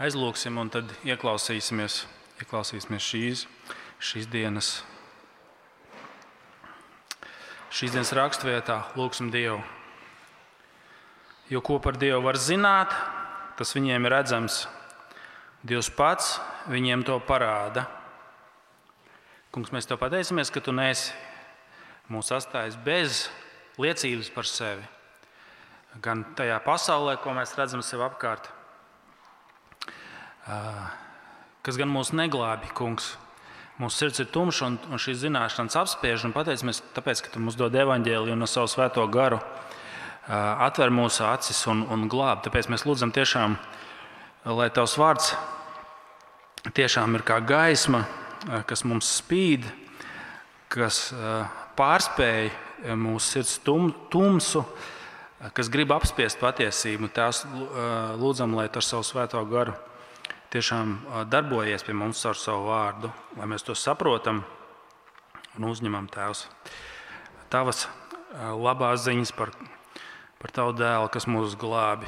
aizlūksim un tad ieklausīsimies, ieklausīsimies šīs, šīs dienas. Šīs dienas raksturvietā lūgsim Dievu. Jo ko par Dievu var zināt, tas viņiem ir redzams. Dievs pats viņiem to parāda. Kungs, mēs te pateicamies, ka tu neesi mūs atstājis bez liecības par sevi. Gan tajā pasaulē, ko mēs redzam sev apkārt, kas gan mūs neglābi, kungs. Mūsu sirds ir tumša un, un šīs zināšanas apspiež. Pateicamies, tāpēc, ka tu mums dod evaņģēliju un no savu svēto garu atver mūsu acis un, un glāb. Tāpēc mēs lūdzam tiešām, lai tavs vārds tiešām ir kā gaisma, kas mums spīd, kas pārspēj mūsu sirds tum, tumsu, kas grib apspiest patiesību. Tās lūdzam, lai ar savu svēto garu tiešām darbojies pie mums ar savu vārdu, lai mēs to saprotam un uzņemam Tēvs. Tavas labās ziņas par, par Tavu dēlu, kas mūs glābi.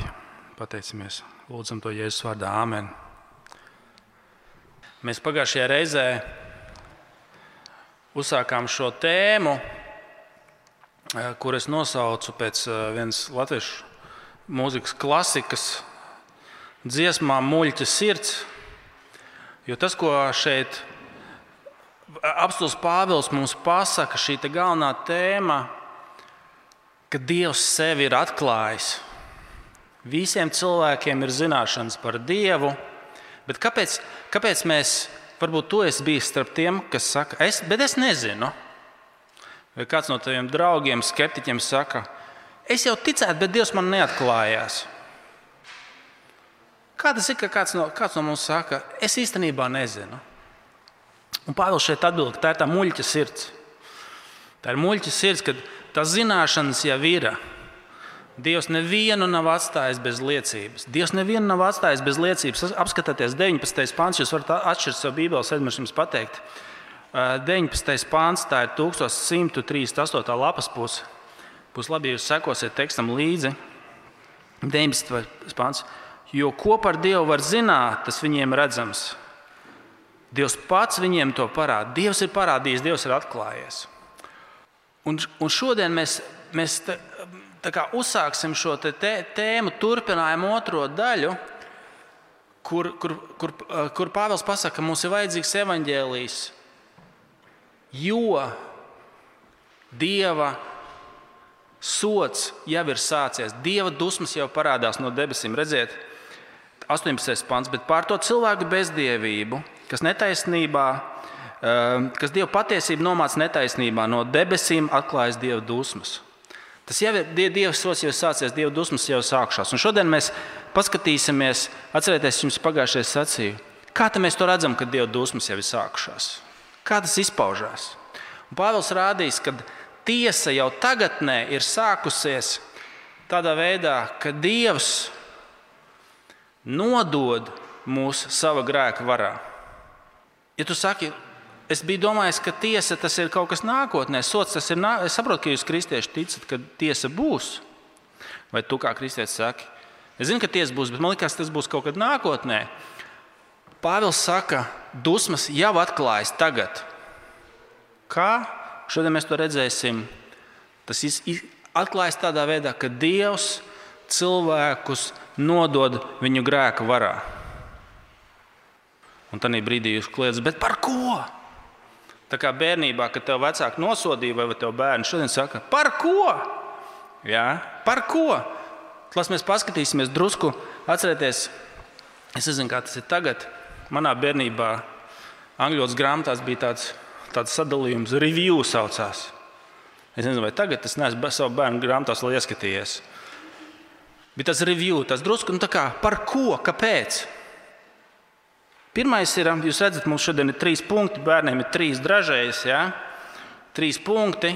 Pateicamies, lūdzam to Jēzus vārdā. Āmen. Mēs pagājušajā reizē uzsākām šo tēmu, kur es nosaucu pēc vienas latviešu mūzikas klasikas dziesmā muļķa sirds. Jo tas, ko šeit apstults Pāvils mums pasaka, šī galvenā tēma, ka Dievs sevi ir atklājis. Visiem cilvēkiem ir zināšanas par Dievu, bet kāpēc, kāpēc mēs, varbūt tu esi bijis starp tiem, kas saka, es, bet es nezinu? Vai kāds no taviem draugiem, skeptiķiem saka, es jau ticētu, bet Dievs man neatklājās. Kā tas ir, ka kāds no, kāds no mums saka, es īstenībā nezinu? Un Pāvils šeit atbild, ka tā ir tā muļķa sirds. Tā ir muļķa sirds, ka tās zināšanas jau ir. Dievs nevienu nav atstājis bez liecības. Dievs nevienu nav atstājis bez liecības. Apskatieties, 19. pāns, jūs varat atšķirt savu Bībeles, es jums pateiktu. 19. pāns, tā ir 1138. lapas puse. Būs labi, ja jūs sekosiet tekstam līdzi. 19. pāns. Jo ko par Dievu var zināt, tas viņiem ir redzams. Dievs pats viņiem to parāda. Dievs ir parādījis, Dievs ir atklājies. Un, un šodien mēs, mēs te, uzsāksim šo te tēmu, turpinājumu otro daļu, kur, kur, kur, kur Pāvils pasaka, ka mums ir vajadzīgs evaņģēlijs, jo Dieva sots jau ir sācies. Dieva dusmas jau parādās no debesīm. Redziet, 18. pants, bet pār to cilvēku bezdievību, kas netaisnībā, ehm, kas Dieva patiesību nomāca netaisnībā, no debesīm atklājas Dieva dusmas. Tas jau ir Dieva sots, jau sācies, Dieva dusmas jau sākšās. Un šodien mēs paskatīsimies, atcerieties, jums pagājušajā sacīju, kā mēs to redzam, kad Dieva dusmas jau ir sākušās. Kā tas izpaužās? Un Pāvils rādīs, ka tiesa jau tagadnē ir sākusies tādā veidā, ka Dievs nodod mūs sava grēka varā. Ja tu saki, es biju domājis, ka tiesa tas ir kaut kas nākotnē, sots tas ir. Nā... Es saprotu, ka jūs kristieši ticat, ka tiesa būs. Vai tu kā kristietis saki? Es zinu, ka tiesa būs, bet man liekas, tas būs kaut kad nākotnē. Pāvils saka, dusmas jau atklājas tagad. Kā? Šodien mēs to redzēsim. Tas atklājas tādā veidā, ka Dievs cilvēkus nodod viņu grēka varā. Un tad brīdī jūs kliedzat, bet par ko? Tā kā bērnībā, kad tev vecāki nosodīja, vai tev bērni šodien saka, par ko? Jā, par ko? Lai mēs paskatīsimies drusku, atcerieties, es nezinu, kā tas ir tagad. Manā bērnībā angļu grāmatās bija tāds, tāds sadalījums, review saucās. Es nezinu, vai tagad es neesmu savu bērnu grāmatās ieskatījies. Bet tas review, tas drusku nu, kā, par ko, kāpēc. Pirmais ir, jūs redzat, mums šodien ir trīs punkti, bērniem ir trīs dražējas, ja? trīs punkti.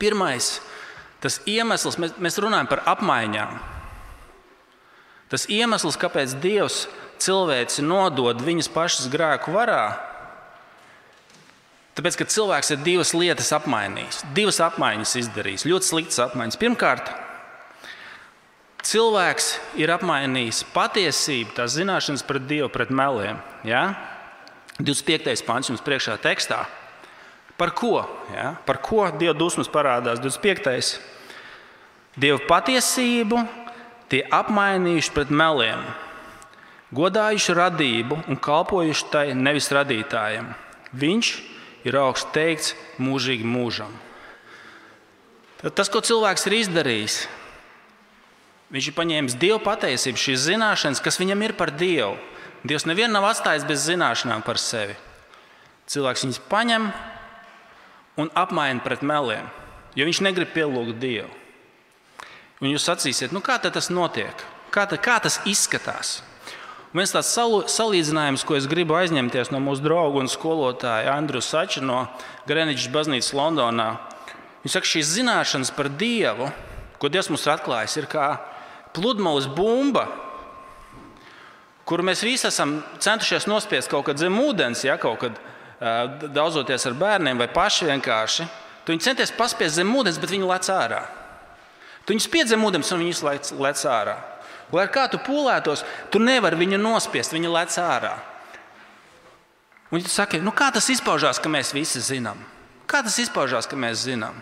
Pirmais, tas iemesls, mēs, mēs runājam par apmaiņām. Tas iemesls, kāpēc Dievs cilvēci nodod viņas pašas grēku varā, tāpēc, ka cilvēks ir divas lietas apmainījis, divas apmaiņas izdarījis, ļoti sliktas apmaiņas. Pirmkārt, cilvēks ir apmainījis patiesību, tās zināšanas pret Dievu, pret meliem. Ja? 25. pāns jums priekšā tekstā. Par ko? Ja? Par ko Dieva dusmas parādās 25. Dieva patiesību tie apmainījuši pret meliem, godājuši radību un kalpojuši tai nevis radītājiem. Viņš ir augsts teikts mūžīgi mūžam. Tas, ko cilvēks ir izdarījis, viņš ir paņēmis Dieva patiesību, šīs zināšanas, kas viņam ir par Dievu. Dievs nevienu nav atstājis bez zināšanām par sevi. Cilvēks viņus paņem un apmaina pret meliem, jo viņš negrib pielūgt Dievu. Un jūs sacīsiet, nu kā tas notiek? Kā, tā, kā tas izskatās? Un viens tāds salīdzinājums, ko es gribu aizņemties no mūsu drauga un skolotāja Andrija Sača no Greenwichas baznīcas Londonā. Viņš saka, šīs zināšanas par Dievu, ko Dievs mums ir atklājis, ir kā pludmales bumba, kuru mēs visi esam centušies nospiest kaut kad zem ūdens, ja kaut kad uh, daudzoties ar bērniem vai paši vienkārši. Tu viņu centies paspiest zem ūdens, bet viņi lec ārā. Tu viņus piedzem ūdens un viņus lec, lec ārā. Lai kā tu pūlētos, tu nevari viņu nospiest, viņa lec ārā. Un viņi saka, nu kā tas izpaužās, ka mēs visi zinām? Kā tas izpaužās, ka mēs zinām?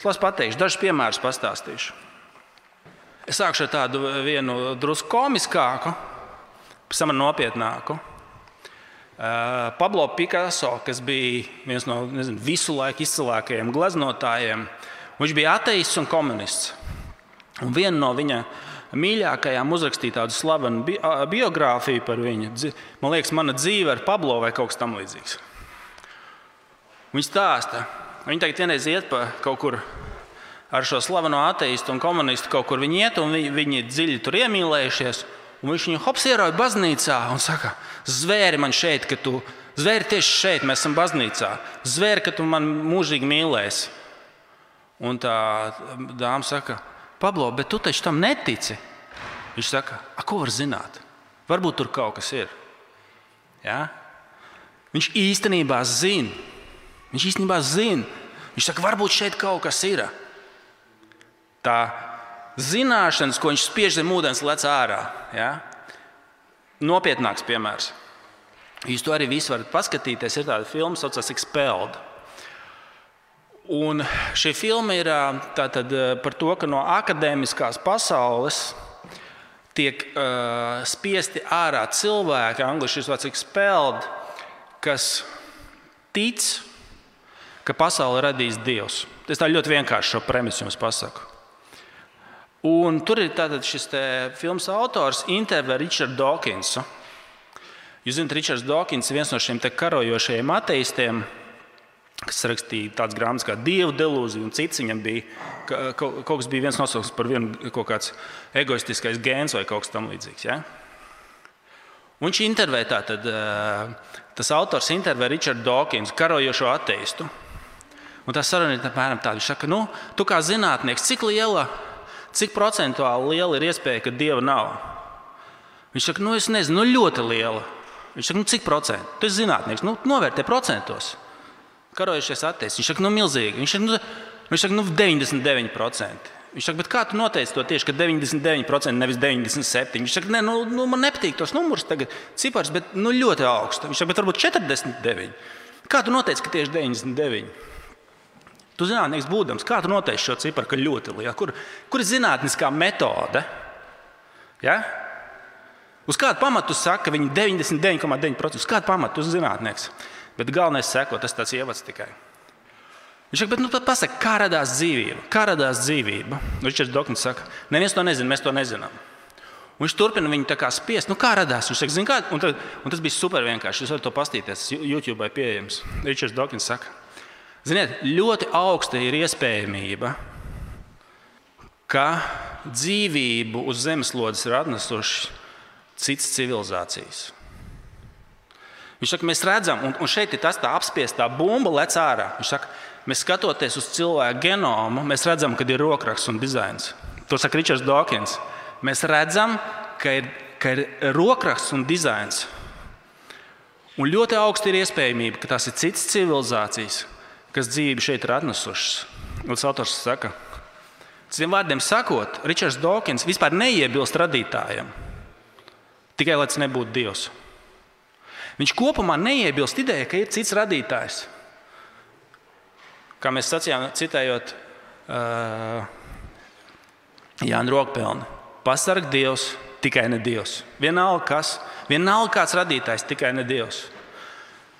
Es pateikšu, dažus piemērus pastāstīšu. Es sākšu ar tādu vienu drusku komiskāku, pēc tam nopietnāku. Uh, Pablo Picasso, kas bija viens no nezinu, visu laiku izcilākajiem gleznotājiem, viņš bija ateists un komunists. Un viena no viņa mīļākajām uzrakstīt tādu slavenu bi biogrāfiju par viņu. Man liekas, mana dzīve ar Pablo vai kaut kas tamlīdzīgs. Viņa stāsta, viņa tagad vienreiz iet pa kaut kur ar šo slaveno ateistu un komunistu, kaut kur viņi iet, un viņi, viņi dziļi tur iemīlējušies. Un viņš viņu hops ierauj baznīcā un saka, zvēri man šeit, ka tu, zvēri tieši šeit, mēs esam baznīcā. Zvēri, ka tu man mūžīgi mīlēsi. Un tā dāma saka, Pablo, bet tu taču tam netici. Viņš saka, ko var zināt? Varbūt tur kaut kas ir. Ja? Viņš īstenībā zina. Viņš īstenībā zina. Viņš saka, varbūt šeit kaut kas ir. Tā zināšanas, ko viņš spiež zem ūdens, lec ārā. Ja? Nopietnāks piemērs. Jūs to arī visi varat paskatīties. Ir tāda filma, kas saucas Expelled. Un šī filma ir tātad, par to, ka no akadēmiskās pasaules tiek uh, spiesti ārā cilvēki, angļuiski šis vārds expelled, kas tic, ka pasauli radīs Dievs. Es tā ļoti vienkārši šo premisu jums pasaku. Un tur ir šis filmas autors intervijā Richards Dawkins. Jūs zināt, Richards Dawkins ir viens no šiem karojošajiem ateistiem kas rakstīja tādas grāmatas kā Dieva delūzija, un cits viņam bija. Kaut, kas bija viens nosaukums par vienu kaut kāds egoistiskais gēns vai kaut kas tamlīdzīgs. Ja? Un viņš intervē tātad, tas autors intervē Richardu Dawkins, karojošo ateistu. Un tā saruna ir apmēram tāda, viņš saka, nu, tu kā zinātnieks, cik liela, cik procentuāli liela ir iespēja, ka Dieva nav? Viņš saka, nu, es nezinu, nu, ļoti liela. Viņš saka, nu, cik procentu? Tu esi zinātnieks, nu, novērtē procentos karojušies atteisti. Viņš saka, nu, milzīgi. Viņš saka, nu, viņš saka, nu 99%. Viņš saka, kā tu noteici to tieši, ka 99% nevis 97%? Viņš saka, nē, nu, nu, man nepatīk tos numurus, tagad cipars, bet nu, ļoti augsts. Viņš saka, bet varbūt 49%. Kā tu noteici, ka tieši 99%? Tu zinātnēks būdams, kā tu noteici šo ciparu, ka ļoti liela? Kur, kur ir zinātniskā metode? Ja? Uz kādu pamatu saka, ka viņi 99,9%? Uz kādu pamatu tu zinātnieks? Bet galvenais seko, tas tāds ievads tikai. Viņš saka, bet nu, pasaka, kā radās dzīvība? Kā radās dzīvība? Ričards Dokins saka, neviens to nezina, mēs to nezinām. Un viņš turpina viņu spiest, nu, kā radās. Viņš saka, kā? Un, tad, un tas bija super vienkārši. Jūs varat to paskatīties, YouTube ir pieejams. Ričards Dokins saka, ziniet, ļoti augsta ir iespējamība, ka dzīvību uz zemeslodes ir atnesušas citas civilizācijas. Viņš saka, mēs redzam, un, un šeit ir tas tā apspiestā bumba, lec ārā. Viņš saka, mēs skatoties uz cilvēku genomu, mēs redzam, ka ir rokraksts un dizains. To saka Ričards Dawkins. Mēs redzam, ka ir, ka ir rokraksts un dizains. Un ļoti augsta ir iespējamība, ka tās ir citas civilizācijas, kas dzīvi šeit ir atnesušas. Tas autors saka, Citiem vārdiem sakot, Ričards Dawkins vispār neiebilst radītājiem, tikai lai tas nebūtu Dievs. Viņš kopumā neiebilst idejai, ka ir cits radītājs. Kā mēs sacījām, citējot uh, Jānu Rokpelnu, pasarg Dievs, tikai ne Dievs. Vienalga kas, vienalga kāds radītājs, tikai ne Dievs.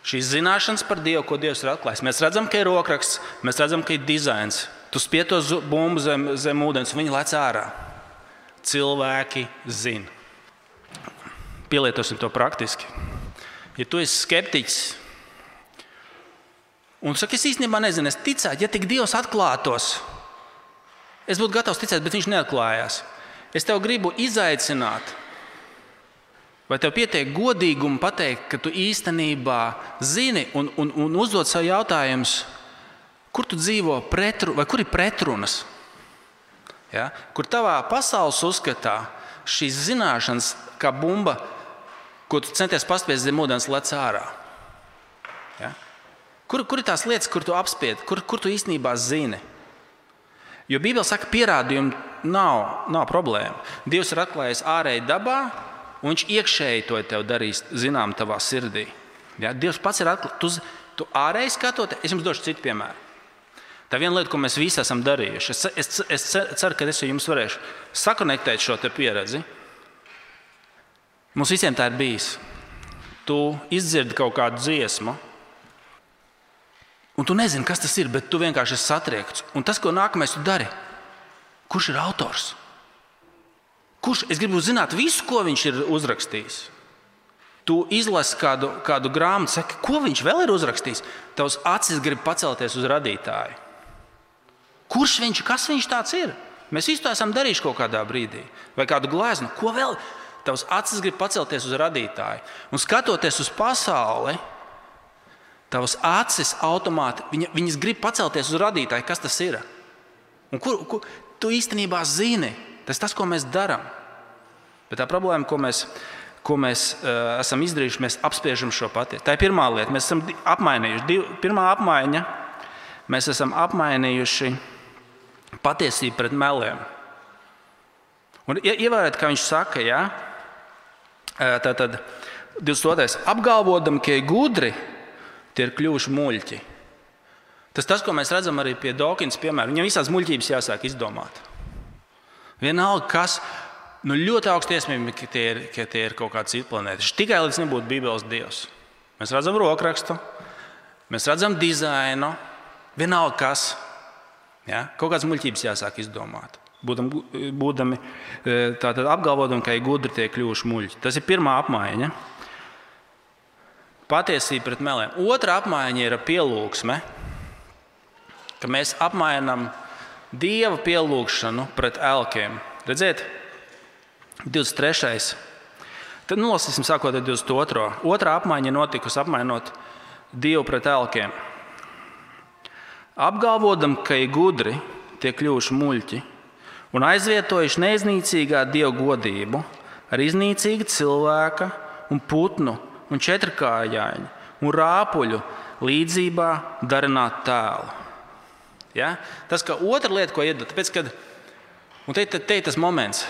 Šīs zināšanas par Dievu, ko Dievs ir atklājis. Mēs redzam, ka ir rokraksts, mēs redzam, ka ir dizains. Tu spied to bumbu zem, zem ūdens, un viņi lec ārā. Cilvēki zina. Pielietosim to praktiski. Ja tu esi skeptiķis, un saki, es īstenībā nezinu, es ticētu, ja tik Dievs atklātos, es būtu gatavs ticēt, bet viņš neatklājās. Es tev gribu izaicināt, vai tev pietiek godīguma pateikt, ka tu īstenībā zini un, un, un uzdod sev jautājumus, kur tu dzīvo, pretru, vai kur ir pretrunas. Ja? Kur tavā pasaules uzskatā šīs zināšanas, kā bumba, ko tu centies paspiest zem ūdens, lec ārā. Ja? Kur, kur ir tās lietas, kur tu apspiedi, kur, kur tu īstenībā zini? Jo Bībele saka, ka pierādījumu nav, nav problēma. Dievs ir atklājis ārēji dabā, un Viņš iekšēji to tev darīs, zinām, tavā sirdī. Ja? Dievs pats ir atklājis. Tu, tu ārēji skatoties, es jums došu citu piemēru. Tā viena lieta, ko mēs visi esam darījuši. Es, es, es ceru, ka es jums varēšu sakonektēt šo pieredzi. Mums visiem tā ir bijis. Tu izdzirdi kaut kādu dziesmu, Un tu nezini, kas tas ir, bet tu vienkārši esi satriekts. Un tas, ko nākamais tu dari, kurš ir autors? Kurš? Es gribu zināt visu, ko viņš ir uzrakstījis. Tu izlasi kādu, kādu grāmatu, saki, ko viņš vēl ir uzrakstījis. Tavs acis grib pacelties uz radītāju. Kurš viņš, kas viņš tāds ir? Mēs visi to esam darījuši kaut kādā brīdī. Vai kādu gleznu, ko vēl? Tavs acis grib pacelties uz radītāju. Un skatoties uz pasauli, Tavas acis automāti viņa, viņas grib pacelties uz radītāju, kas tas ir. Un kur, kur tu īstenībā zini? Tas tas, ko mēs darām. Bet tā problēma, ko mēs, ko mēs uh, esam izdarījuši, mēs apspiežam šo patiesību. Tā ir pirmā lieta. Mēs esam apmainījuši. Div, pirmā apmaiņa mēs esam apmainījuši patiesību pret meliem. Un ievērojiet, kā viņš saka, ja? tā tad 22. apgalvodam, ka ir gudri tie ir kļuvuši muļķi. Tas tas, ko mēs redzam arī pie Dawkins, piemēram, viņam visādas muļķības jāsāk izdomāt. Vienalga, kas nu, ļoti augsts iespējams, ka tie ir, ka tie ir kaut kāds cits planētas. Tikai līdz nebūtu Bībeles dievs. Mēs redzam rokrakstu, mēs redzam dizainu, vienalga kas. Ja? Kaut kādas muļķības jāsāk izdomāt. Būdam, būdami e, tādā apgalvojumā, ka ir gudri tie kļuvuši muļķi. Tas ir pirmā apmaiņa. Patiesība pret meliem. Otra apmaiņa ir pielūgsme, ka mēs apmainām dieva pielūgšanu pret elkiem. Redziet, 23. Tad nolasīsim sākot ar 22. Otra apmaiņa notikusi apmainot dievu pret elkiem. Apgalvodam, ka ir gudri, tie kļuvuši muļķi un aizvietojuši neiznīcīgā dieva godību ar iznīcīgu cilvēka un putnu un četrkājāņu un rāpuļu līdzībā darināt tēlu. Ja? Tas ir otra lieta, ko iedod. Tāpēc, kad, un te, te, te ir tas moments,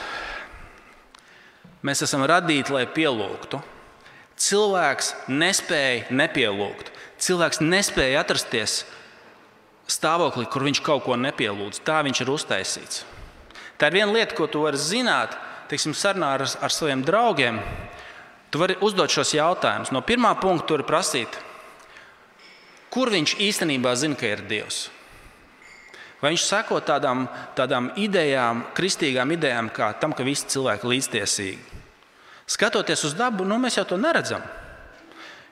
mēs esam radīti, lai pielūgtu. Cilvēks nespēja nepielūgt. Cilvēks nespēja atrasties stāvoklī, kur viņš kaut ko nepielūdz. Tā viņš ir uztaisīts. Tā ir viena lieta, ko tu vari zināt, teiksim, sarunā ar, ar saviem draugiem. Tu vari uzdot šos jautājumus. No pirmā punkta tur prasīt, kur viņš īstenībā zina, ka ir Dievs. Vai viņš seko tādām, tādām idejām, kristīgām idejām, kā tam, ka visi cilvēki ir līdztiesīgi? Skatoties uz dabu, nu, mēs jau to neredzam.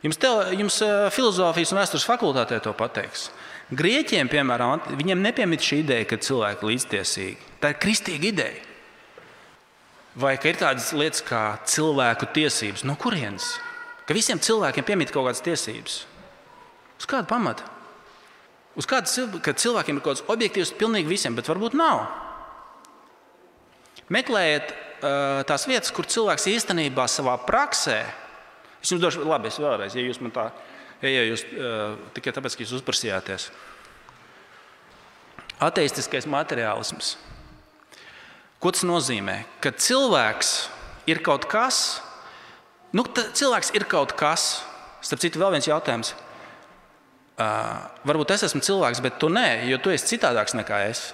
Jums, te, jums eh, filozofijas un vēstures fakultātē to pateiks. Grieķiem, piemēram, viņiem nepiemīt šī ideja, ka cilvēki ir līdztiesīgi. Tā ir kristīga ideja. Vai ir tādas lietas kā cilvēku tiesības? No kurienes? Ka visiem cilvēkiem piemīt kaut kādas tiesības. Uz kāda pamata? Uz kāda cilvēkiem ir kaut kāds objektīvs, pilnīgi visiem, bet varbūt nav. Meklējiet uh, tās vietas, kur cilvēks īstenībā savā praksē, es jums došu, labi, es vēlreiz, ja jūs man tā, ja jūs uh, tikai tāpēc, ka jūs uzprasījāties. Ateistiskais materiālisms. Ko tas nozīmē? Ka cilvēks ir kaut kas, nu, cilvēks ir kaut kas. Starp citu, vēl viens jautājums. Uh, varbūt es esmu cilvēks, bet tu nē, jo tu esi citādāks nekā es.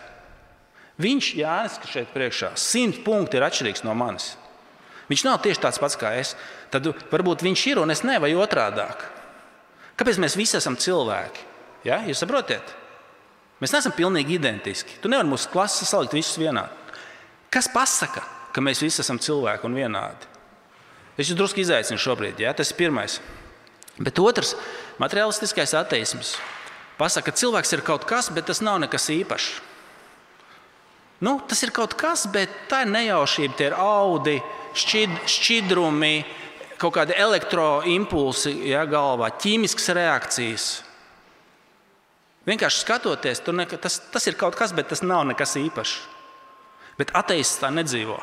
Viņš, Jānis, kas šeit priekšā, simt punkti ir atšķirīgs no manis. Viņš nav tieši tāds pats kā es. Tad varbūt viņš ir un es ne, vai otrādi. Kāpēc mēs visi esam cilvēki? Ja? Jūs saprotat? Mēs neesam pilnīgi identiski. Tu nevari mūsu klases salikt visus vienādi. Kas pasaka, ka mēs visi esam cilvēki un vienādi? Es jūs drusku izaicinu šobrīd. Ja? Tas ir pirmais. Bet otrs, materiālistiskais attīstības, pasaka, ka cilvēks ir kaut kas, bet tas nav nekas īpašs. Nu, tas ir kaut kas, bet tā ir nejaušība, tie ir audi, šķid, šķidrumi, kaut kādi elektroimpulsi ja, galvā, ķīmiskas reakcijas. Vienkārši skatoties, ne, tas, tas ir kaut kas, bet tas nav nekas īpašs. Bet ateists tā nedzīvo.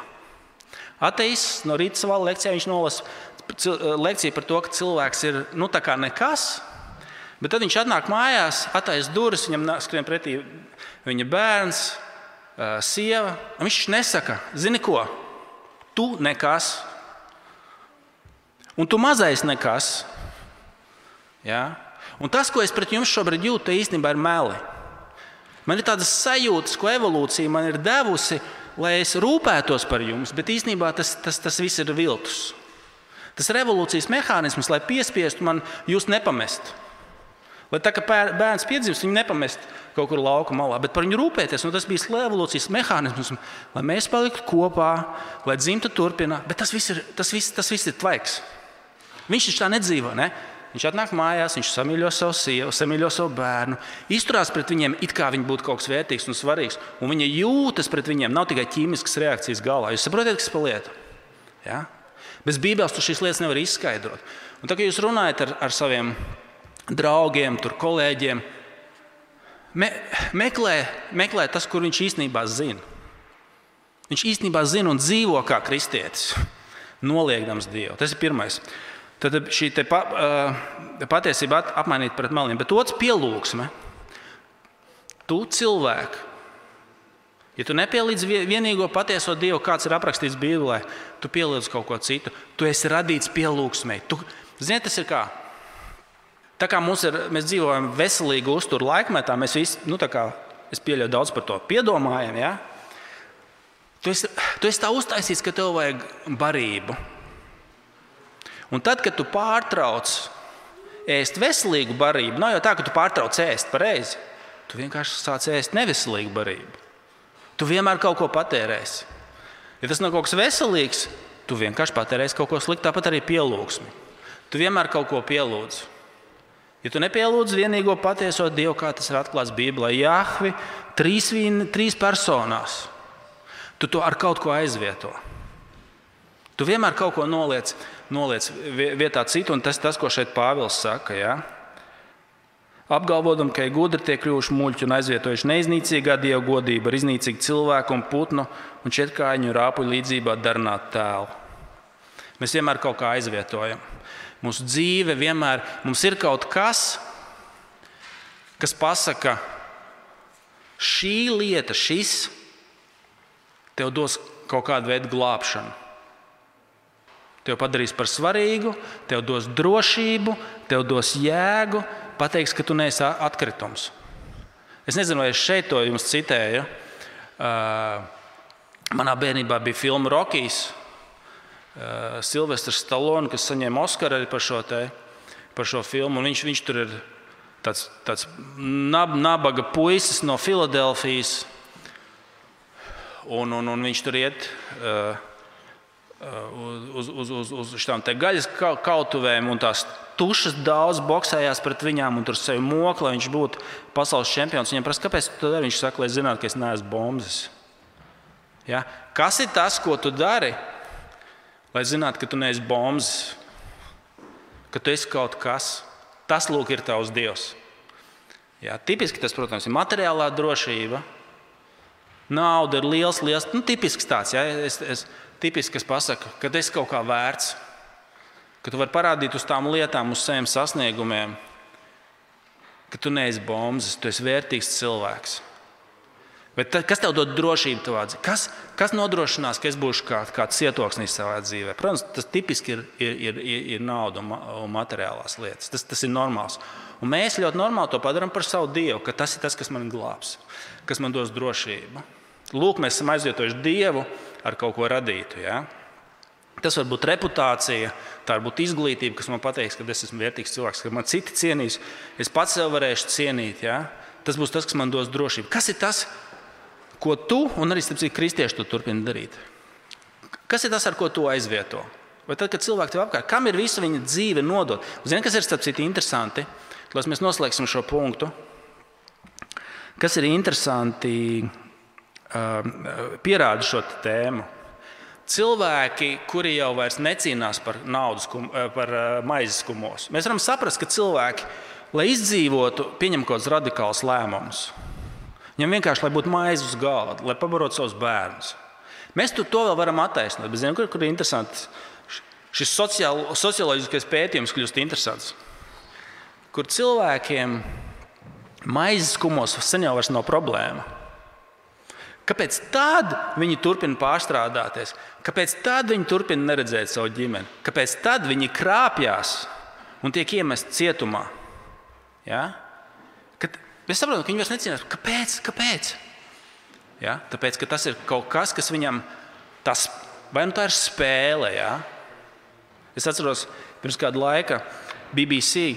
Ateists no rīta savā lekcijā nolasa Eh, lekcija par to, ka cilvēks ir nu, nekas. Bet tad viņš atnāk mājās, attaisno durvis, viņam skrien pretī viņa bērns, eh, sieva. Viņš nesaka, zini ko, tu nekas, un tu mazais nekas. Ja? Un tas, ko es pret jums šobrīd jūtu, īstenībā ir meli. Man ir tādas sajūtas, ko evolūcija man ir devusi, lai es rūpētos par jums, bet īstenībā tas, tas, tas viss ir viltus. Tas revolūcijas mehānisms, lai piespiestu man jūs nepamest. Lai tā kā bērns piedzimst, viņu nepamest kaut kur lauka malā, bet par viņu rūpēties. Nu, tas bija revolūcijas mehānisms, lai mēs paliktu kopā, lai dzimta turpina. Bet tas viss ir, tas viss, tas viss ir tvaiks. Viņš taču tā nedzīvo. Ne? Viņš atnāk mājās, viņš samīļo savu sievu, samīļo savu bērnu, izturās pret viņiem, it kā viņi būtu kaut kas vērtīgs un svarīgs. Un viņa jūtas pret viņiem, nav tikai ķīmiskas reakcijas galvā. Jūs saprotat, kas ir pa lietu? Ja? Bez Bībeles tu šīs lietas nevar izskaidrot. Un tad, kad jūs runājat ar, ar saviem draugiem, kolēģiem, me, meklē, meklē tas, kur viņš īstenībā zina. Viņš īstenībā zina un dzīvo kā kristietis, noliegdams Dievu. Tas ir pirmais. Tad šī pa, uh, patiesība apmainīt pret melniem. Bet otrs pielūgsme. Tu cilvēku Ja tu nepielīdzi vienīgo patieso Dievu, kāds ir aprakstīts Bībelē, tu pielīdzi kaut ko citu. Tu esi radīts pielūgsmei. Tu, zini, tas ir kā. Tā kā ir, mēs dzīvojam veselīgu uzturu laikmetā, mēs visi, nu, kā, es pieļauju, daudz par to piedomājam. Ja? Tu esi, tu esi tā uztaisīts, ka tev vajag barību. Un tad, kad tu pārtrauc ēst veselīgu barību, nav jau tā, ka tu pārtrauc ēst pareizi. Tu vienkārši sāc ēst neveselīgu barību. Tu vienmēr kaut ko patērēsi. Ja tas nav kaut kas veselīgs, tu vienkārši patērēsi kaut ko sliktu, tāpat arī pielūgsmi. Tu vienmēr kaut ko pielūdz. Ja tu nepielūdz vienīgo patieso Dievu, kā tas ir atklāts Bībelē, Jāhvi, trīs, vīni, trīs personās, tu to ar kaut ko aizvieto. Tu vienmēr kaut ko noliec, noliec vietā citu, un tas ir tas, ko šeit Pāvils saka. Ja? Apgalvodam, ka gudri tie kļuvuši muļķi un aizvietojuši neiznīcīgā dieva godību ar iznīcīgu cilvēku un putnu un četrkāņu rāpuļu līdzībā darnāt tēlu. Mēs vienmēr kaut kā aizvietojam. Mūsu dzīve vienmēr mums ir kaut kas, kas pasaka, šī lieta, šis tev dos kaut kādu veidu glābšanu. Tev padarīs par svarīgu, tev dos drošību, tev dos jēgu, pateiks, ka tu neesi atkritums. Es nezinu, vai es šeit to jums citēju. Uh, manā bērnībā bija filma Rokijs. Uh, Silvestris Stalons, kas saņēma Oskaru arī par šo, te, par šo filmu. Viņš, viņš tur ir tāds, tāds nab, nabaga puisis no Filadelfijas. Un, un, un viņš tur iet uh, uz, uz, uz, uz šīm gaļas kautuvēm, un tās tušas daudz boxējās pret viņām, un tur sevi moka, lai viņš būtu pasaules čempions. Viņam prasa, kāpēc tu dari? Viņš saka, lai zinātu, ka es neesmu bombas. Ja? Kas ir tas, ko tu dari, lai zinātu, ka tu neesi bombas, ka tu esi kaut kas? Tas lūk, ir tavs dievs. Ja? Tipiski tas, protams, ir materiālā drošība. Nauda ir liels, liels, nu, tipisks tāds. Ja? Es, es, tipiski, kas pasaka, ka ir kaut kā vērts, ka tu vari parādīt uz tām lietām, uz saviem sasniegumiem, ka tu neesi bombas, tu esi vērtīgs cilvēks. Bet kas tev dod drošību tavā dzīvē? Kas, kas nodrošinās, ka es būšu kā, kā cietoksnis savā dzīvē? Protams, tas tipiski ir, ir, ir, ir nauda un, un materiālās lietas. Tas, tas ir normāls. Un mēs ļoti normāli to padarām par savu dievu, ka tas ir tas, kas man glābs, kas man dos drošību. Lūk, mēs esam aizvietojuši dievu ar kaut ko radītu. Ja? Tas var būt reputācija, tā var būt izglītība, kas man pateiks, ka es esmu vērtīgs cilvēks, ka man citi cienīs, es pats sev varēšu cienīt. Ja? Tas būs tas, kas man dos drošību. Kas ir tas, ko tu un arī citu kristiešu tu turpini darīt? Kas ir tas, ar ko tu aizvieto? Vai tad, kad cilvēki tev apkārt, kam ir visa viņa dzīve nodot? Zini, kas ir starp citu interesanti? Lai mēs noslēgsim šo punktu. Kas ir interesanti, pierāda šo tēmu. Cilvēki, kuri jau necīnās par naudas, par maizes kumos, mēs varam saprast, ka cilvēki, lai izdzīvotu, pieņem kaut kādus radikālus lēmumus. Viņam vienkārši, būtu maize uz galda, lai pabarotu savus bērnus. Mēs to vēl varam attaisnot. Bet, zinām, kur, kur ir interesanti? Šis sociālo, socioloģiskais pētījums kļūst interesants. Kur cilvēkiem maizes kumos sen jau nav problēma. Kāpēc tad viņi turpina pārstrādāties? Kāpēc tad viņi turpina neredzēt savu ģimeni? Kāpēc tad viņi krāpjas un tiek iemesti cietumā? Ja? Mēs saprotam, ka viņi vairs necīnās. Kāpēc? Kāpēc? Ja? Tāpēc, ka tas ir kaut kas, kas viņam tas, vai nu tā ir spēle. Ja? Es atceros, pirms kāda laika BBC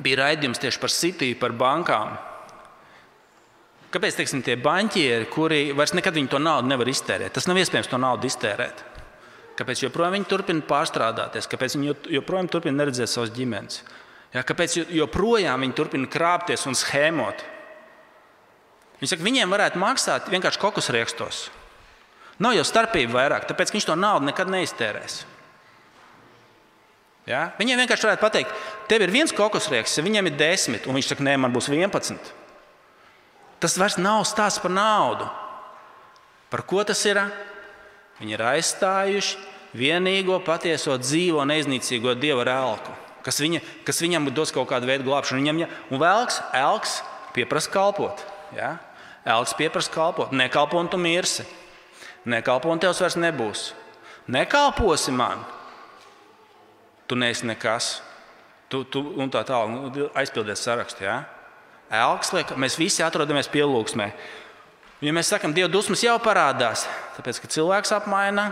bija raidījums tieši par City, par bankām. Kāpēc teiksim, tie banķieri, kuri vairs nekad to naudu nevar iztērēt? Tas nav iespējams to naudu iztērēt. Kāpēc joprojām viņi turpina pārstrādāties, kāpēc viņi joprojām turpina neredzēt savas ģimenes? Ja, kāpēc joprojām viņi turpina krāpties un schēmot? Viņi saka, viņiem varētu maksāt vienkārši kokosriekstos. Nav jau starpība vairāk, tāpēc viņš to naudu nekad neiztērēs. Ja? Viņiem vienkārši varētu pateikt, tev ir viens kokosrieks, ja viņam ir desmit, un viņš saka, nē, man būs vienpadsmit. Tas vairs nav stāsts par naudu. Par ko tas ir? Viņi ir aizstājuši vienīgo patieso dzīvo neiznīcīgo dievu rēlku kas, viņa, kas viņam dos kaut kādu veidu glābšanu. Viņam, ja, un vēlks, elks pieprasa kalpot. Ja? Elks pieprasa kalpot. Nekalpo un tu mirsi. Nekalpo un tevs vairs nebūs. Nekalposi man. Tu neesi nekas. Tu, tu, un tā tālāk, aizpildies sarakstu. Ja? Elks liek, mēs visi atrodamies pielūgsmē. Ja mēs sakām, Dieva dusmas jau parādās, tāpēc ka cilvēks apmaina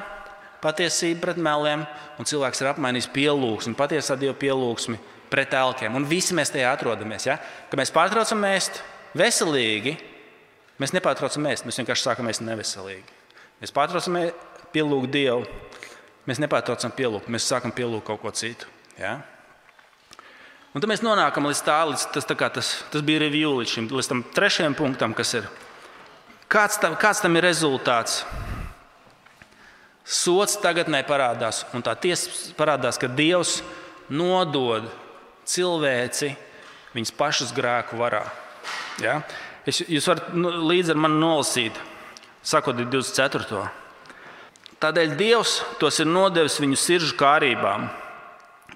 patiesību pret meliem, un cilvēks ir apmainījis pielūgsmi, patiesā dieva pielūgsmi pret elkiem. Un visi mēs tajā atrodamies. Ja? Kad mēs pārtraucam ēst veselīgi, mēs nepārtraucam ēst, mēs vienkārši sākam ēst neveselīgi. Mēs pārtraucam pielūgt Dievu, mēs nepārtraucam pielūgt, mēs sākam pielūgt kaut ko citu. Ja? Un tad mēs nonākam līdz tā, līdz tas, tā tas, tas bija review līdz šim, līdz tam trešajam punktam, kas ir. Kāds tam, kāds tam ir rezultāts? Sots tagadnē parādās, un tā tiesa parādās, ka Dievs nodod cilvēci viņas pašas grēku varā. Ja? Es, jūs varat nu, līdzi ar mani nolasīt, sakot, 24. Tādēļ Dievs tos ir nodevis viņu sirdžu kārībām,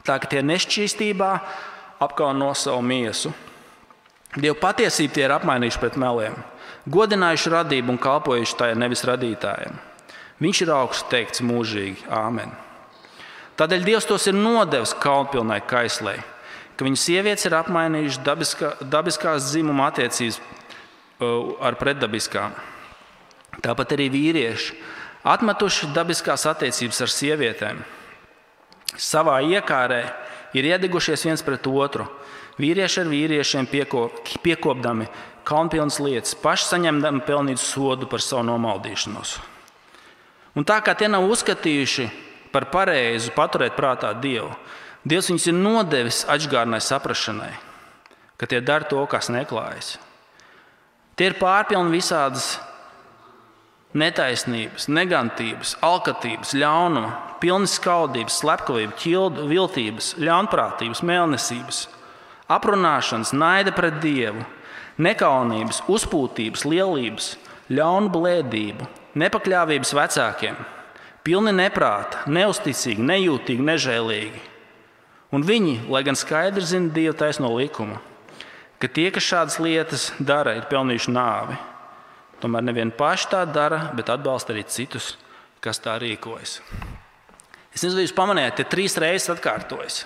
tā ka tie nešķīstībā apkauno savu miesu. Dievu patiesību tie ir apmainījuši pret meliem, godinājuši radību un kalpojuši tajā nevis radītājiem. Viņš ir augsts teikts mūžīgi. Āmen. Tādēļ Dievs tos ir nodevis kaunpilnai kaislei, ka viņu sievietes ir apmainījušas dabiskā, dabiskās dzimuma attiecības ar pretdabiskām. Tāpat arī vīrieši atmetuši dabiskās attiecības ar sievietēm. Savā iekārē ir iedegušies viens pret otru. Vīrieši ar vīriešiem piekop, piekopdami kaunpilnas lietas, paši saņemdami pelnītu sodu par savu nomaldīšanos. Un tā kā tie nav uzskatījuši par pareizu paturēt prātā Dievu, Dievs viņus ir nodevis atgādnai saprašanai, ka tie dara to, kas neklājas. Tie ir pārpilni visādas netaisnības, negantības, alkatības, ļaunuma, pilni skaudības, slepkavības, ķildu, viltības, ļaunprātības, mēlnesības, aprunāšanas, naida pret dievu, nekaunības, uzpūtības, lielības, ļaunu blēdību nepakļāvības vecākiem, pilni neprāta, neusticīgi, nejūtīgi, nežēlīgi. Un viņi, lai gan skaidri zina Dieva taisno likumu, ka tie, kas šādas lietas dara, ir pelnījuši nāvi, Tomēr nevienu paši tā dara, bet atbalsta arī citus, kas tā rīkojas. Es nezinu, vai jūs pamanījāt, te trīs reizes atkārtojas.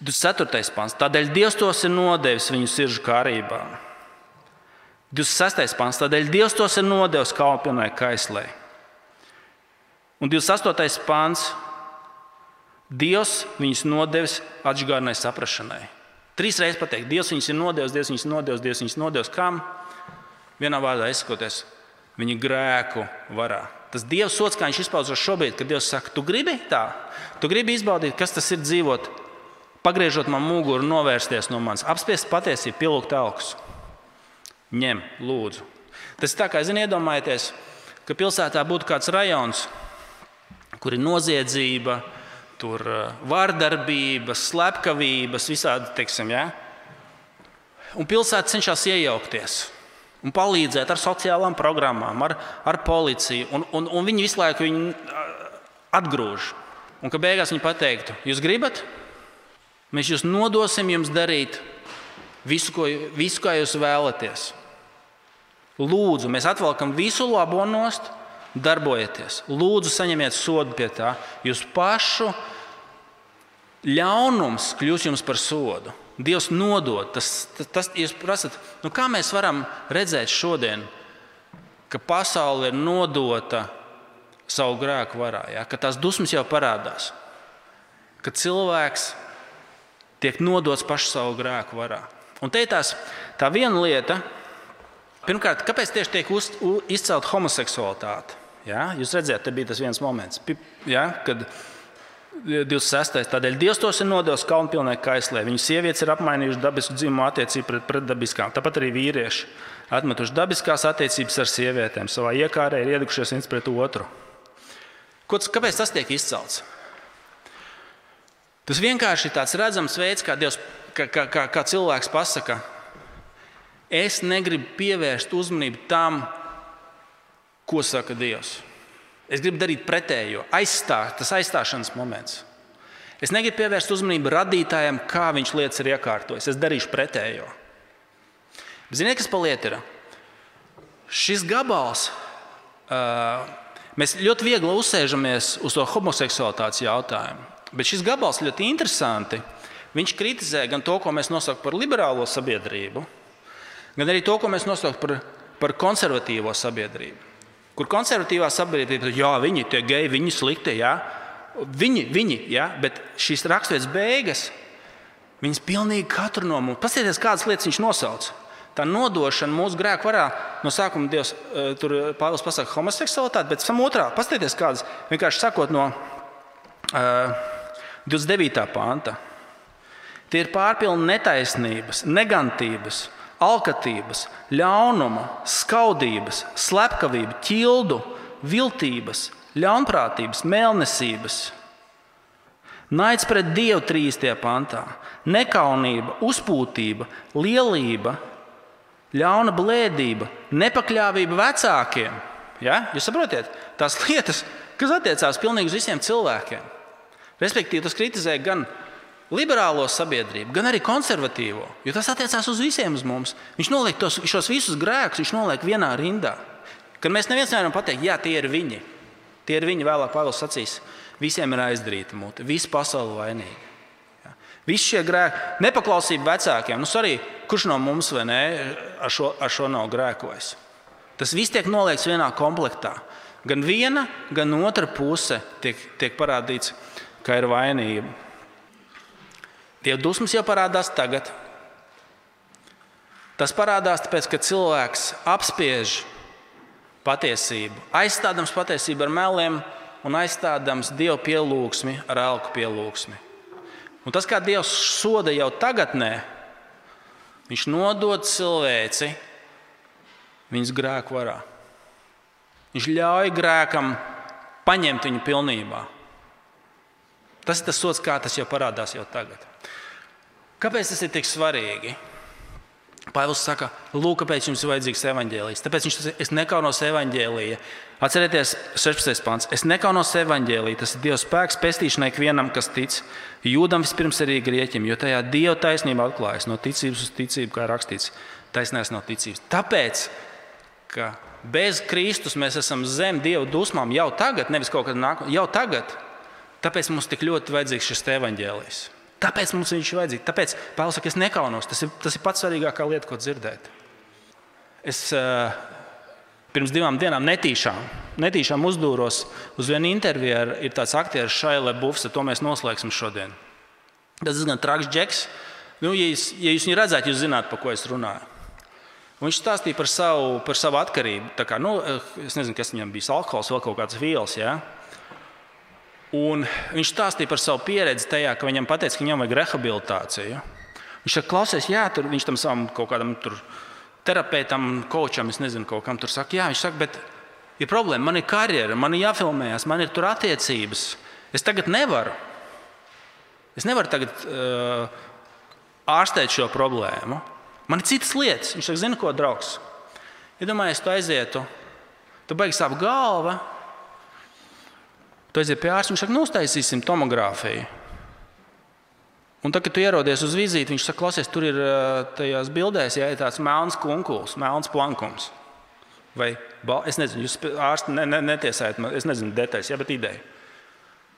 24. pāns. Tādēļ Dievs tos ir nodevis viņu sirdžu kārībā. 26. pāns. Tādēļ Dievs tos ir nodevis kalpinai kaislē. Un 28. pāns. Dievs viņus nodevis atgādnai saprašanai. Trīs reizes pateikt, Dievs viņus ir nodevis, Dievs viņus nodevis, Dievs viņus nodevis kam? Vienā vārdā izsakoties, viņa grēku varā. Tas Dieva sots, kā viņš izpaužas šobrīd, kad Dievs saka, tu gribi tā, tu gribi izbaudīt, kas tas ir dzīvot, pagriežot man muguru, novērsties no manis, apspiest patiesību, pielūgt augstu. Ņem, lūdzu. Tas tā kā, zini, iedomājieties, ka pilsētā būtu kāds rajons, kur ir noziedzība, tur vārdarbība, slepkavības, visādi, teiksim, ja? un pilsēta cenšas iejaukties un palīdzēt ar sociālām programmām, ar, ar policiju. Un, un, un viņi visu laiku viņu atgrūž. Un ka beigās viņi pateiktu, jūs gribat? Mēs jūs nodosim jums darīt visu, ko, visu kā jūs vēlaties. Lūdzu, mēs atvelkam visu labo nost, darbojieties. Lūdzu, saņemiet sodu pie tā. Jūs pašu ļaunums kļūs jums par sodu. Dievs nodod. Tas, tas, tas jūs prasat, nu kā mēs varam redzēt šodien, ka pasaule ir nodota savu grēku varā, ja? ka tās dusmas jau parādās, ka cilvēks tiek nodots pašu savu grēku varā. Un te ir tās, tā viena lieta, pirmkārt, kāpēc tieši tiek uz, izcelta homoseksualitāte? Ja? Jūs redzat, te bija tas viens moments, ja? kad 26. Tādēļ Dievs tos ir nodevis kaunpilnai kaislē. Viņu sievietes ir apmainījušas dabisku dzimumu attiecību pret, pret dabiskām. Tāpat arī vīrieši atmetuši dabiskās attiecības ar sievietēm. Savā iekārē ir iedušies viens pret otru. Ko, kāpēc tas tiek izcelts? Tas vienkārši ir tāds redzams veids, kā, Dievs, kā, kā, kā, kā cilvēks pasakā, es negribu pievērst uzmanību tam, ko saka Dievs. Es gribu darīt pretējo, aizstāt, tas aizstāšanas moments. Es negribu pievērst uzmanību radītājam, kā viņš lietas ir iekārtojis. Es darīšu pretējo. Ziniet, kas paliek ir? Šis gabals, uh, mēs ļoti viegli uzsēžamies uz to homoseksualitātes jautājumu. Bet šis gabals ļoti interesanti. Viņš kritizē gan to, ko mēs nosaucam par liberālo sabiedrību, gan arī to, ko mēs nosaucam par, par konservatīvo sabiedrību kur konservatīvā sabiedrība jā, viņi ir geji, viņi slikti. Jā. Viņi, viņi, jā, bet šīs raksturīgas beigas, viņas pilnīgi katru no mums. Paskatieties, kādas lietas viņš nosauc. Tā nodošana mūsu grēku varā no sākuma Dievs eh, tur Pāvils pasakā homoseksualitāte, bet tam otrā paskatieties, kādas vienkārši sakot no uh, 29. panta. Tie ir pārpilni netaisnības, negantības, alkatības, ļaunuma, skaudības, slepkavība, ķildu, viltības, ļaunprātības, mēlnesības. Naids pret Dievu 3. pantā, nekaunība, uzpūtība, lielība, ļauna blēdība, nepakļāvība vecākiem. Ja? Jūs saprotat, tās lietas, kas attiecās pilnīgi uz visiem cilvēkiem. Respektīvi, tas kritizē gan liberālo sabiedrību, gan arī konservatīvo. Jo tas attiecās uz visiem uz mums. Viņš noliek tos, šos visus grēkus, viņš noliek vienā rindā. Kad mēs neviens nevaram pateikt, jā, tie ir viņi. Tie ir viņi, vēlāk Pāvils sacīs, visiem ir aizdarīta mute, visa pasaule vainīga. Visi šie grēki, nepaklausība vecākiem, nu, arī kurš no mums ne, ar, šo, ar šo nav grēkojis. Tas viss tiek noliekts vienā komplektā. Gan viena, gan otra puse tiek, tiek parādīts, ka ir vainība. Dieva dusmas jau parādās tagad. Tas parādās tāpēc, ka cilvēks apspiež patiesību, aizstādams patiesību ar meliem un aizstādams Dieva pielūgsmi ar elku pielūgsmi. Un tas, kā Dievs soda jau tagadnē, viņš nodod cilvēci viņas grēku varā. Viņš ļauj grēkam paņemt viņu pilnībā. Tas ir tas sots, kā tas jau parādās jau tagad. Kāpēc tas ir tik svarīgi? Pāvils saka, lūk, kāpēc jums ir vajadzīgs evaņģēlijs. Tāpēc viņš saka, es nekaunos evaņģēlīja. Atcerieties, 16. pāns. Es nekaunos evaņģēlīja. Tas ir Dieva spēks pestīšanai ikvienam, kas tic. Jūdam vispirms arī grieķim, jo tajā Dieva taisnība atklājas no ticības uz ticību, kā rakstīts. Taisnēs no ticības. Tāpēc ka bez Kristus mēs esam zem Dieva dusmām jau tagad, nevis kaut kad nākotnē, jau tagad. Tāpēc mums tik ļoti vajadzīgs šis evaņģēlijs. Tāpēc mums viņš ir vajadzīgs. Tāpēc Pāvils saka, es nekaunos. Tas ir, tas ir pats svarīgākā lieta, ko dzirdēt. Es uh, pirms divām dienām netīšām, netīšām uzdūros uz vienu interviju ar tāds aktieris Šaile Bufs, to mēs noslēgsim šodien. Tas ir diezgan traks džeks. Nu, ja, jūs, ja jūs viņu redzētu, jūs zināt, par ko es runāju. Un viņš stāstīja par savu, par savu atkarību. Kā, nu, es nezinu, kas viņam bija alkohols, vēl kaut kāds vielas. Ja? Un viņš stāstīja par savu pieredzi tajā, ka viņam teica, ka viņam vajag rehabilitāciju. Viņš saka, klausies, jā, tur viņš tam savam kaut kādam terapeitam, kočam, es nezinu, kaut kam tur saka, jā, viņš saka, bet ir problēma, man ir karjera, man ir jāfilmējas, man ir tur attiecības. Es tagad nevaru. Es nevaru tagad uh, ārstēt šo problēmu. Man ir citas lietas. Viņš saka, zini, ko draugs. Iedomājies, ja tu aizietu, tu beigas sāp galva. Tu aiziet pie ārsta, viņš saka, nu, uztaisīsim tomogrāfiju. Un tad, kad tu ierodies uz vizīti, viņš saka, klausies, tur ir tajās bildēs, ja ir tāds melns kunkulis, melns plankums. Vai es nezinu, jūs ārsti ne, ne, netiesājat, es nezinu detaļas, ja, bet ideja.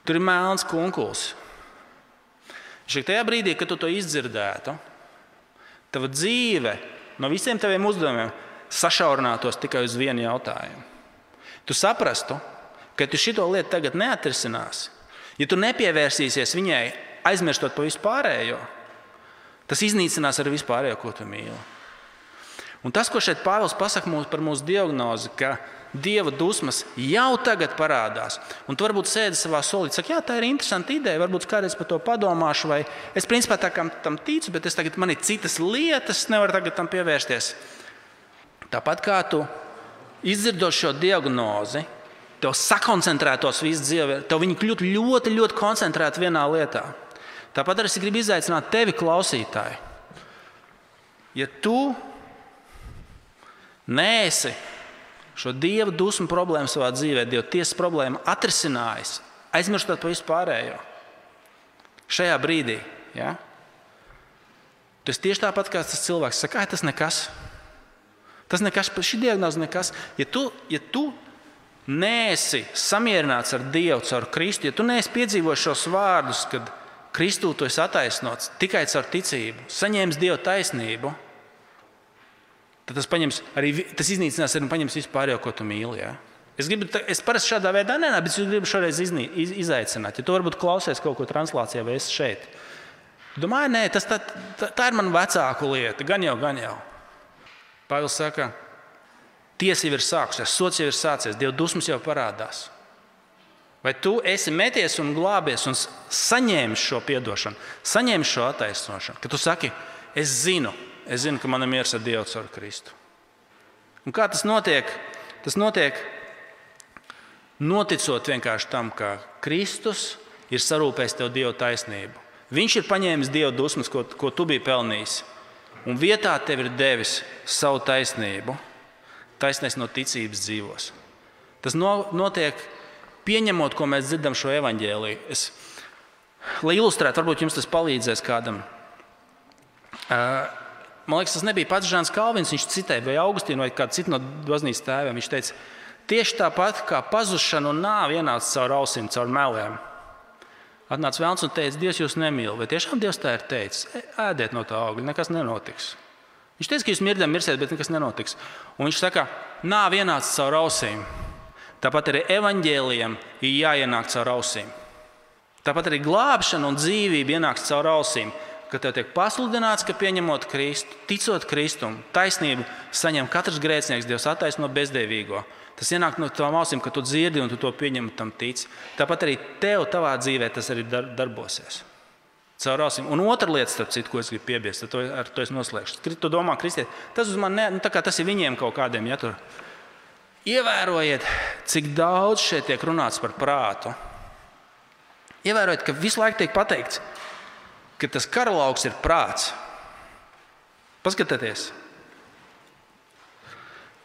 Tur ir melns kunkulis. Viņš saka, tajā brīdī, kad tu to izdzirdētu, tava dzīve no visiem taviem uzdevumiem sašaurinātos tikai uz vienu jautājumu. Tu saprastu, ka tu šo lietu tagad neatrisinās, ja tu nepievērsīsies viņai, aizmirstot par vispārējo, tas iznīcinās arī vispārējo, ko tu mīli. Un tas, ko šeit Pāvils pasaka mums par mūsu diagnozi, ka dieva dusmas jau tagad parādās. Un tu varbūt sēdi savā solī, saki, jā, tā ir interesanta ideja, varbūt kādreiz par to padomāšu, vai es principā tam ticu, bet es tagad man ir citas lietas, nevaru tagad tam pievērsties. Tāpat kā tu izdzirdot šo diagnozi, tev sakoncentrētos visu dzīvi, tev viņi kļūtu ļoti, ļoti koncentrēti vienā lietā. Tāpat arī es gribu izaicināt tevi, klausītāji. Ja tu neesi šo dieva dusmu problēmu savā dzīvē, dieva tiesas problēmu atrisinājis, aizmirstot par vispārējo. Šajā brīdī. Ja? Tas tieši tāpat kā tas cilvēks saka, tas nekas. Tas nekas, šī diagnoze nekas. Ja tu, ja tu neesi samierināts ar Dievu caur Kristu, ja tu neesi piedzīvojis šos vārdus, kad Kristū tu esi attaisnots tikai caur ticību, saņēmis Dieva taisnību, tad tas, paņems, arī, tas iznīcinās arī paņems vispār jau, ko tu mīli. Ja? Es, gribu, es parasti šādā veidā nenāku, bet es gribu šoreiz iznī, iz, izaicināt. Ja tu varbūt klausies kaut ko translācijā vai es šeit. Domāju, nē, tas, tā, tā, tā ir mana vecāka lieta. Gan jau, gan jau. Pāvils saka, tiesa jau ir sākusies, sots jau ir sācies, Dieva dusmas jau parādās. Vai tu esi meties un glābies un saņēmis šo atdošanu, saņēmis šo attaisnošanu? Kad tu saki, es zinu, es zinu, ka man ir miers ar Dievu caur Kristu. Un kā tas notiek? Tas notiek noticot vienkārši tam, ka Kristus ir sarūpējis tev Dieva taisnību. Viņš ir paņēmis Dieva dusmas, ko, ko tu biji pelnījis, un vietā tev ir devis savu taisnību. Taisnēs no ticības dzīvos. Tas no, notiek pieņemot, ko mēs dzirdam šo evaņģēliju. Es, lai ilustrētu, varbūt jums tas palīdzēs kādam. Man liekas, tas nebija pats Žants Kalvins. Viņš citēja vai Augustīnu vai kādu citu no baznīcas tēviem. Viņš teica, tieši tāpat kā pazušana un nāve ienāca caur ausīm, caur meliem. Atnāca vēlams un teica, Dievs jūs nemīl. Vai tiešām Dievs tā ir teicis? Ēdiet no tā augļa, nekas nenotiks. Viņš teica, ka jūs mirdam, mirsiet, bet nekas nenotiks. Un viņš saka, nāve ienāca caur ausīm. Tāpat arī evaņģēliem ir jāienāk caur ausīm. Tāpat arī glābšana un dzīvība ienāks caur ausīm ka tev tiek pasludināts, ka pieņemot Kristu, ticot Kristum, taisnību saņem katrs grēcinieks, Dievs attaisno bezdevīgo. Tas ienāk no tavām ausīm, ka tu dzirdi un tu to pieņem un tam tici. Tāpat arī tev, tavā dzīvē, tas arī dar, darbosies. Caur ausīm. Un otra lieta, starp citu, ko es gribu piebilst, to, ar to es noslēgšu. Tu domā, Kristiet, tas uz mani, ne, nu, tas ir viņiem kaut kādiem. Ja, tur. Ievērojiet, cik daudz šeit tiek runāts par prātu. Ievērojiet, ka visu laiku tiek pateikts, ka tas karalauks ir prāts. Paskatieties!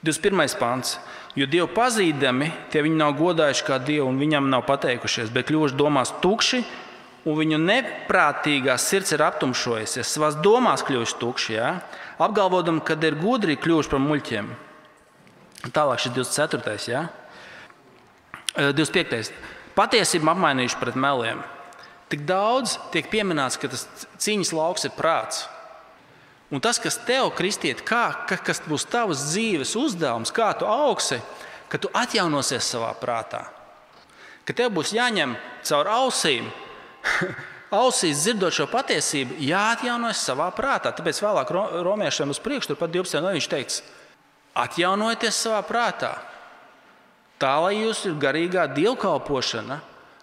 21. pāns. Jo Dievu pazīdami, tie viņi nav godājuši kā Dievu un viņam nav pateikušies, bet kļuvuši domās tukši, un viņu neprātīgā sirds ir aptumšojusies, savās domās kļuvuši tukši, ja? apgalvodam, ka ir gudri kļuvuši par muļķiem. Tālāk šis 24. Ja? 25. Patiesība apmainījuši pret meliem. Tik daudz tiek pieminēts, ka tas cīņas lauks ir prāts. Un tas, kas tev, kristiet, kā, kas būs tavs dzīves uzdevums, kā tu augsi, ka tu atjaunosies savā prātā. Ka tev būs jāņem caur ausīm, ausīs dzirdot šo patiesību, jāatjaunojas savā prātā. Tāpēc vēlāk romiešiem uz priekšu, turpat 12. no viņš teiks, atjaunojieties savā prātā. Tā lai jūs ir garīgā dievkalpošana,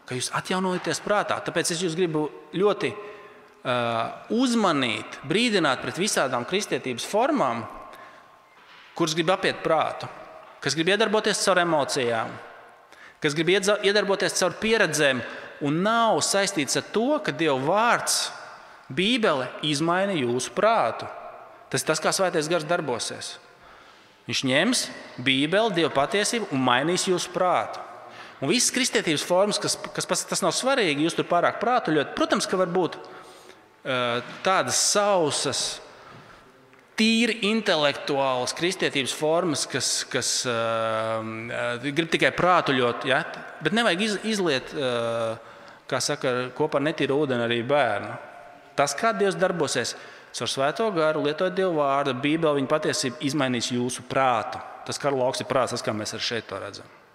ka jūs atjaunojaties prātā. Tāpēc es jūs gribu ļoti uh, uzmanīt, brīdināt pret visādām kristietības formām, kuras grib apiet prātu, kas grib iedarboties caur emocijām, kas grib iedarboties caur pieredzēm un nav saistīts ar to, ka Dieva vārds, Bībele, izmaina jūsu prātu. Tas ir tas, kā svētais gars darbosies. Viņš ņems Bībeli, Dieva patiesību un mainīs jūsu prātu. Un visas kristietības formas, kas, kas tas nav svarīgi, jūs tur pārāk prātuļot, protams, ka var būt uh, tādas sausas, tīri intelektuālas kristietības formas, kas, kas uh, grib tikai prātuļot, ja? bet nevajag iz, izliet, uh, kā saka, kopā ar netīru ūdeni arī bērnu. Tas, kā Dievs darbosies, caur svēto garu, lietojot Dieva vārdu, Bībeli, viņa patiesība izmainīs jūsu prātu. Tas kara lauks ir prāts, tas kā mēs arī šeit to redzam.